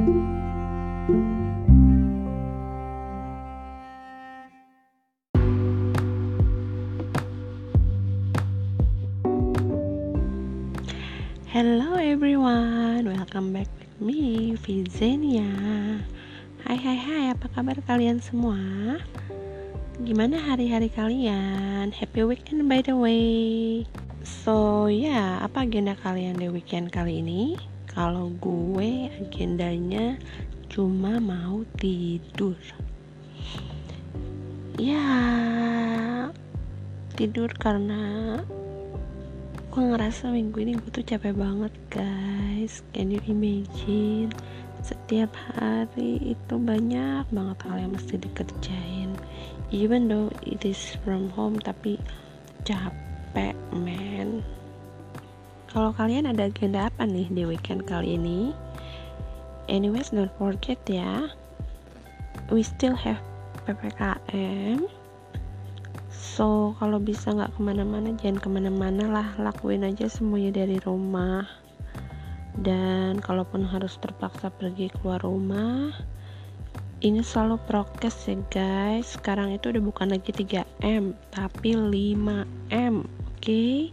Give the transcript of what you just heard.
Hello everyone, welcome back with me, Vizenia Hai hai hai, apa kabar kalian semua? Gimana hari-hari kalian? Happy weekend by the way So ya, yeah, apa agenda kalian di weekend kali ini? Kalau gue agendanya cuma mau tidur. Ya, tidur karena gue ngerasa minggu ini gue tuh capek banget guys. Can you imagine? Setiap hari itu banyak banget hal yang mesti dikerjain. Even though it is from home tapi capek man kalau kalian ada agenda apa nih di weekend kali ini? Anyways don't forget ya. We still have PPKM so kalau bisa nggak ke mana-mana jangan ke mana-mana lah. Lakuin aja semuanya dari rumah. Dan kalaupun harus terpaksa pergi keluar rumah ini selalu prokes ya guys. Sekarang itu udah bukan lagi 3M tapi 5M oke? okay?